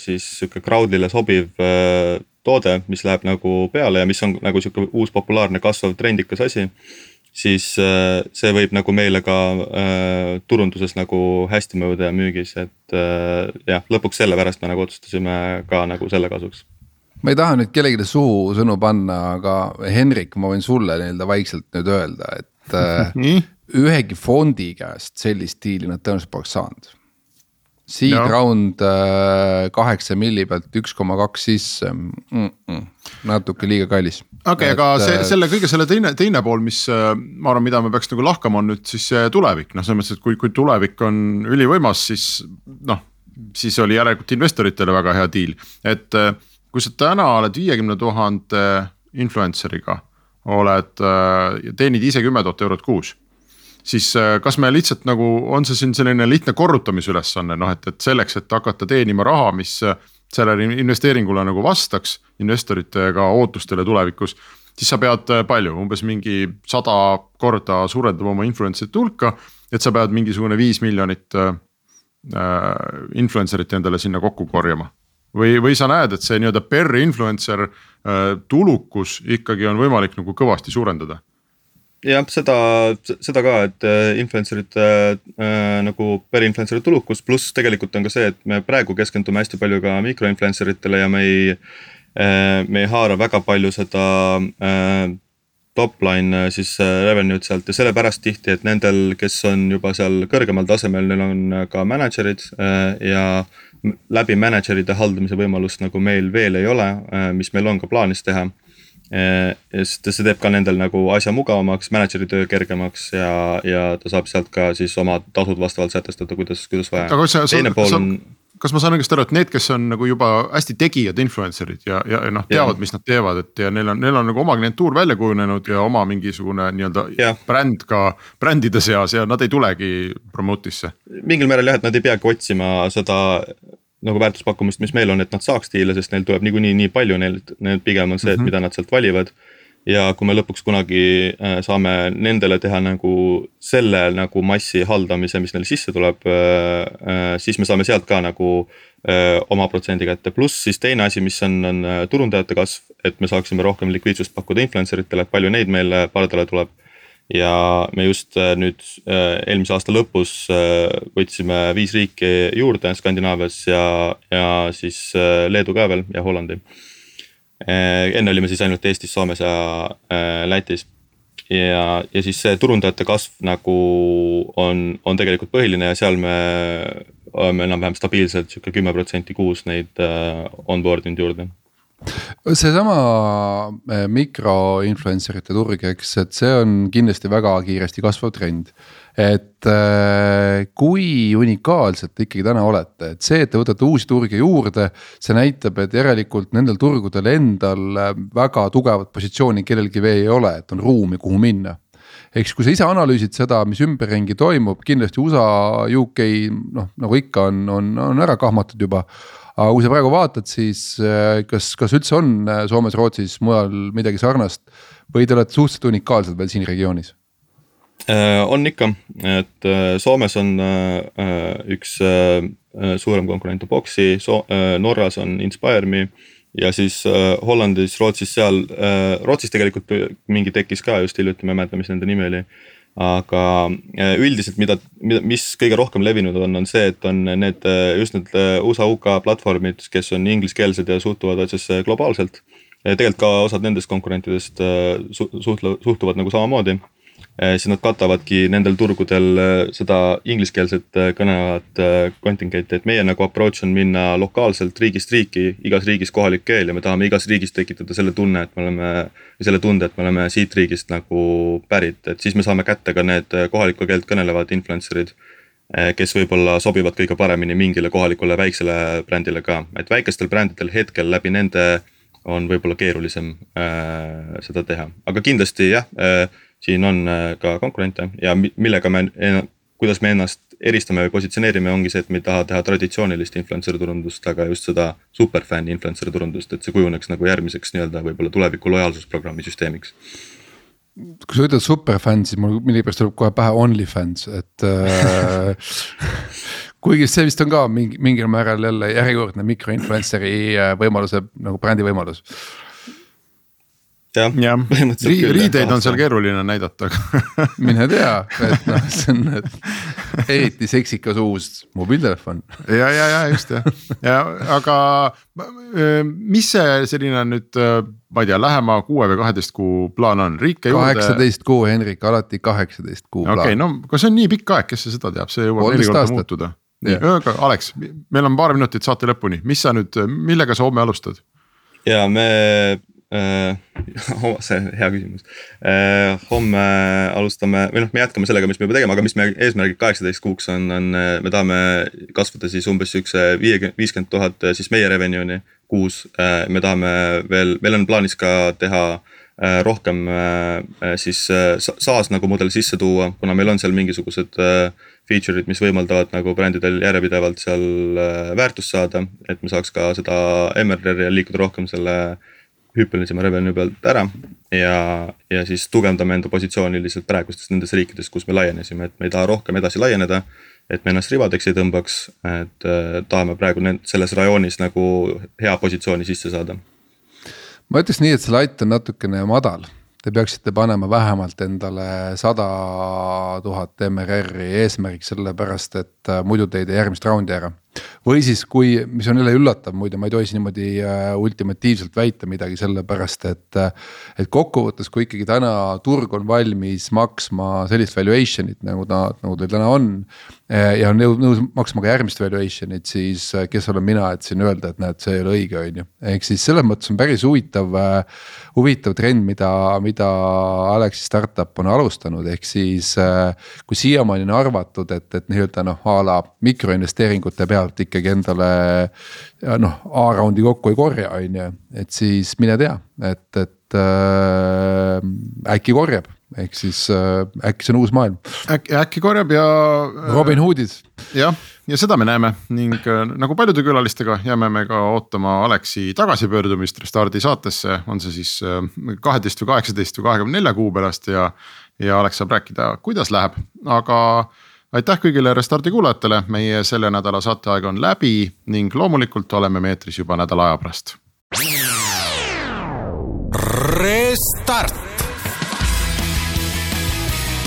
siis sihuke crowd'ile sobiv toode, mis läheb nagu peale ja mis on nagu sihuke uus populaarne kasvav trendikas asi. siis äh, see võib nagu meile ka äh, turunduses nagu hästi mõjuda ja müügis, et äh, jah, lõpuks sellepärast me nagu otsustasime ka nagu selle kasuks ma ei taha nüüd kellelegi suhu sõnu panna, aga Henrik, ma võin sulle nii-öelda vaikselt nüüd öelda, et äh, <laughs> ühegi fondi käest sellist diili nad tõenäoliselt poleks saanud Seed no. round äh, kaheksa milli pealt üks koma kaks sisse mm, -mm, natuke liiga kallis. okei okay,, aga see äh, selle kõige selle teine, teine pool, mis äh, ma arvan, mida me peaks nagu lahkama, on nüüd siis see tulevik, noh, selles mõttes, et kui, kui tulevik on ülivõimas, siis noh. siis oli järelikult investoritele väga hea deal, et kui sa täna oled viiekümne tuhande influencer'iga, oled, teenid ise kümme tuhat eurot kuus siis äh, kas me lihtsalt nagu, on see siin selline lihtne korrutamisülesanne, noh et, et selleks, et hakata teenima raha, mis äh, sellele investeeringule nagu vastaks, investorite ka ootustele tulevikus. siis sa pead äh, palju, umbes mingi sada korda suurendama oma influencer'ite hulka, et sa pead mingisugune viis miljonit äh, influencer'it endale sinna kokku korjama või, või sa näed, et see nii-öelda per influencer äh, tulukus ikkagi on võimalik nagu kõvasti suurendada jah, seda, seda ka, et äh, influencer'ite äh, nagu per influencer'i tulukus, pluss tegelikult on ka see, et me praegu keskendume hästi palju ka mikroinfluencer itele ja me ei äh,, me ei haara väga palju seda äh, top line äh, siis äh, revenue'd sealt. Ja sellepärast tihti, et nendel, kes on juba seal kõrgemal tasemel, neil on ka manager'id ja läbi manager'ide haldamise võimalust nagu meil veel ei ole, mis meil on ka plaanis teha sest see teeb ka nendel nagu asja mugavamaks, mänedžeri töö kergemaks ja, ja ta saab sealt ka siis oma tasud vastavalt sätestada, kuidas, kuidas vaja. aga kas sa, sa, kas, on... kas ma saan õigesti aru, et need, kes on nagu juba hästi tegijad influencer'id ja, ja, ja noh, teavad, mis nad teevad, et ja neil on, neil on nagu oma klientuur välja kujunenud ja oma mingisugune nii-öelda bränd ka brändide seas ja nad ei tulegi promote'isse. mingil määral jah, et nad ei peagi otsima seda nagu väärtuspakkumist, mis meil on, et nad saaks diile, sest neil tuleb niikuinii nii palju, neil, neil pigem on see, et mm -hmm. mida nad sealt valivad. ja kui me lõpuks kunagi äh, saame nendele teha nagu selle nagu massi haldamise, mis neil sisse tuleb, äh, äh, siis me saame sealt ka nagu oma protsendi kätte, pluss siis teine asi, mis on, on turundajate kasv, et me saaksime rohkem likviidsust pakkuda influencer itele, et palju neid meile pardale tuleb ja me just äh, nüüd äh, eelmise aasta lõpus äh, võtsime viis riiki juurde Skandinaavias ja, ja siis Leedu ka veel ja Hollandi. enne olime siis ainult Eestis, Soomes ja Lätis. ja, ja siis see turundajate kasv nagu on, on tegelikult põhiline ja seal me oleme enam-vähem stabiilselt sihuke kümme protsenti kuus neid onboard inud juurde seesama äh, mikroinfluencer ite turg, eks, et see on kindlasti väga kiiresti kasvav trend. et äh, kui unikaalsed te ikkagi täna olete, et see, et te võtate uusi turge juurde, see näitab, et järelikult nendel turgudel endal äh, väga tugevat positsiooni kellelgi veel ei ole, et on ruumi, kuhu minna eks kui sa ise analüüsid seda, mis ümberringi toimub, kindlasti USA, UK noh, nagu ikka on, on, on ära kahmatud juba. Aga kui sa praegu vaatad, siis äh, kas, kas üldse on äh, Soomes, Rootsis, mujal midagi sarnast või te olete suhteliselt unikaalsed veel siin regioonis? Äh, on ikka, et Soomes on üks suurem konkurent on Boxi, Norras on Inspire.me ja siis Hollandis, Rootsis seal Rootsis tegelikult mingi tekkis ka just hiljuti, ma ei mäleta, mis nende nimi oli. Aga äh, üldiselt, mida, mida, mis kõige rohkem levinud on, on see, et on need äh, just need äh, USA, UK platvormid, kes on ingliskeelsed ja suhtuvad asjasse globaalselt. tegelikult ka osad nendest konkurentidest suhtle-, suhtuvad nagu samamoodi siis nad katavadki nendel turgudel eh, seda ingliskeelset eh, kõnelevat kontingenti, et meie nagu approach on minna lokaalselt riigist riiki, igas riigis kohalik keel ja me tahame igas riigis tekitada selle tunne, et me oleme. selle tunde, et me oleme siit riigist nagu pärit, et siis me saame kätte ka need kohalikku keelt kõnelevad influencer'id kes võib-olla sobivad kõige paremini mingile kohalikule väiksele brändile ka, et väikestel brändidel hetkel läbi nende on võib-olla keerulisem äh, seda teha, aga kindlasti jah äh, siin on äh, ka konkurente. Ja millega me, kuidas me ennast eristame või positsioneerime, ongi see, et me ei taha teha traditsioonilist influencer turundust, aga just seda superfänni influencer turundust, et see kujuneks nagu järgmiseks nii-öelda võib-olla tuleviku lojaalsusprogrammi süsteemiks. Kui sa ütled superfänn, siis mul millegipärast tuleb kohe pähe OnlyFans, et äh, <laughs> kuigi see vist on ka mingi mingil määral jälle järjekordne mikroinfluencer'i äh, võimaluse nagu brändi võimalus jah ja. Ri, riideid on seal keeruline näidata <laughs> mine tea, et noh, see on et eriti seksikas uus mobiiltelefon. ja, ja, ja just jah, ja aga mis see selline nüüd, ma ei tea, lähema kuue või kaheteist kuu plaan on, riike juurde. kaheksateist kuu, Henrik, alati kaheksateist kuu plaan. okei okay,, no aga see on nii pikk aeg, kes seda teab, see jõuab neli korda muutuda. nii, aga Alex, meil on paar minutit saate lõpuni, mis sa nüüd, millega sa homme alustad? ja me Äh, <laughs> see on hea küsimus. Äh, homme alustame või noh, me jätkame sellega, mis me juba tegime, aga mis me eesmärgid kaheksateist kuuks on, on, me tahame kasvada siis umbes siukse viiekümne, viiskümmend tuhat siis meie revenue'ni kuus. Äh, me tahame veel, meil on plaanis ka teha rohkem siis SaaS nagu mudel sisse tuua, kuna meil on seal mingisugused feature'id, mis võimaldavad nagu brändidel järjepidevalt seal väärtust saada, et me saaks ka seda MRR-i liikuda rohkem selle hüppelisema revenue pealt ära ja, ja siis tugevdame enda positsiooni lihtsalt praegustes nendes riikides, kus me laienesime, et me ei taha rohkem edasi laieneda. et me ennast ribadeks ei tõmbaks, et äh, tahame praegu selles rajoonis nagu hea positsiooni sisse saada. ma ütleks nii, et see lait on natukene madal te peaksite panema vähemalt endale sada tuhat MRR-i eesmärgiks, sellepärast et äh, muidu te ei tee järgmist raundi ära või siis, kui, mis on jälle üllatav, muide, ma ei tohi siin niimoodi äh, ultimatiivselt väita midagi, sellepärast et. Äh, et kokkuvõttes, kui ikkagi täna turg on valmis maksma sellist valuation'it nagu ta, nagu ta täna on. Äh, ja on nõus maksma ka järgmist valuation'it, siis kes olen mina, et siin öelda, et näed, see ei ole õige, on ju. ehk siis selles mõttes on päris huvitav, huvitav trend, mida, mida Alexi startup on alustanud, ehk siis. kui siiamaani on arvatud, et, et nii-öelda noh, a la mikroinvesteeringute pealt ikkagi endale noh, A-raundi kokku ei korja, on ju, et siis mine tea, et, et äh, äkki korjab ehk siis äh, äkki see on uus maailm. äkki, äkki korjab ja. Äh, Robin Hoodid. jah, ja seda me näeme ning äh, nagu paljude külalistega jääme me ka ootama Aleksi tagasipöördumist Restardi saatesse, on see siis äh, kaheteist või kaheksateist või kahekümne nelja kuu pärast ja. ja Alex saab rääkida, kuidas läheb, aga aitäh kõigile Restardi kuulajatele, meie selle nädala saateaeg on läbi ning loomulikult oleme me eetris juba nädala aja pärast. Restart.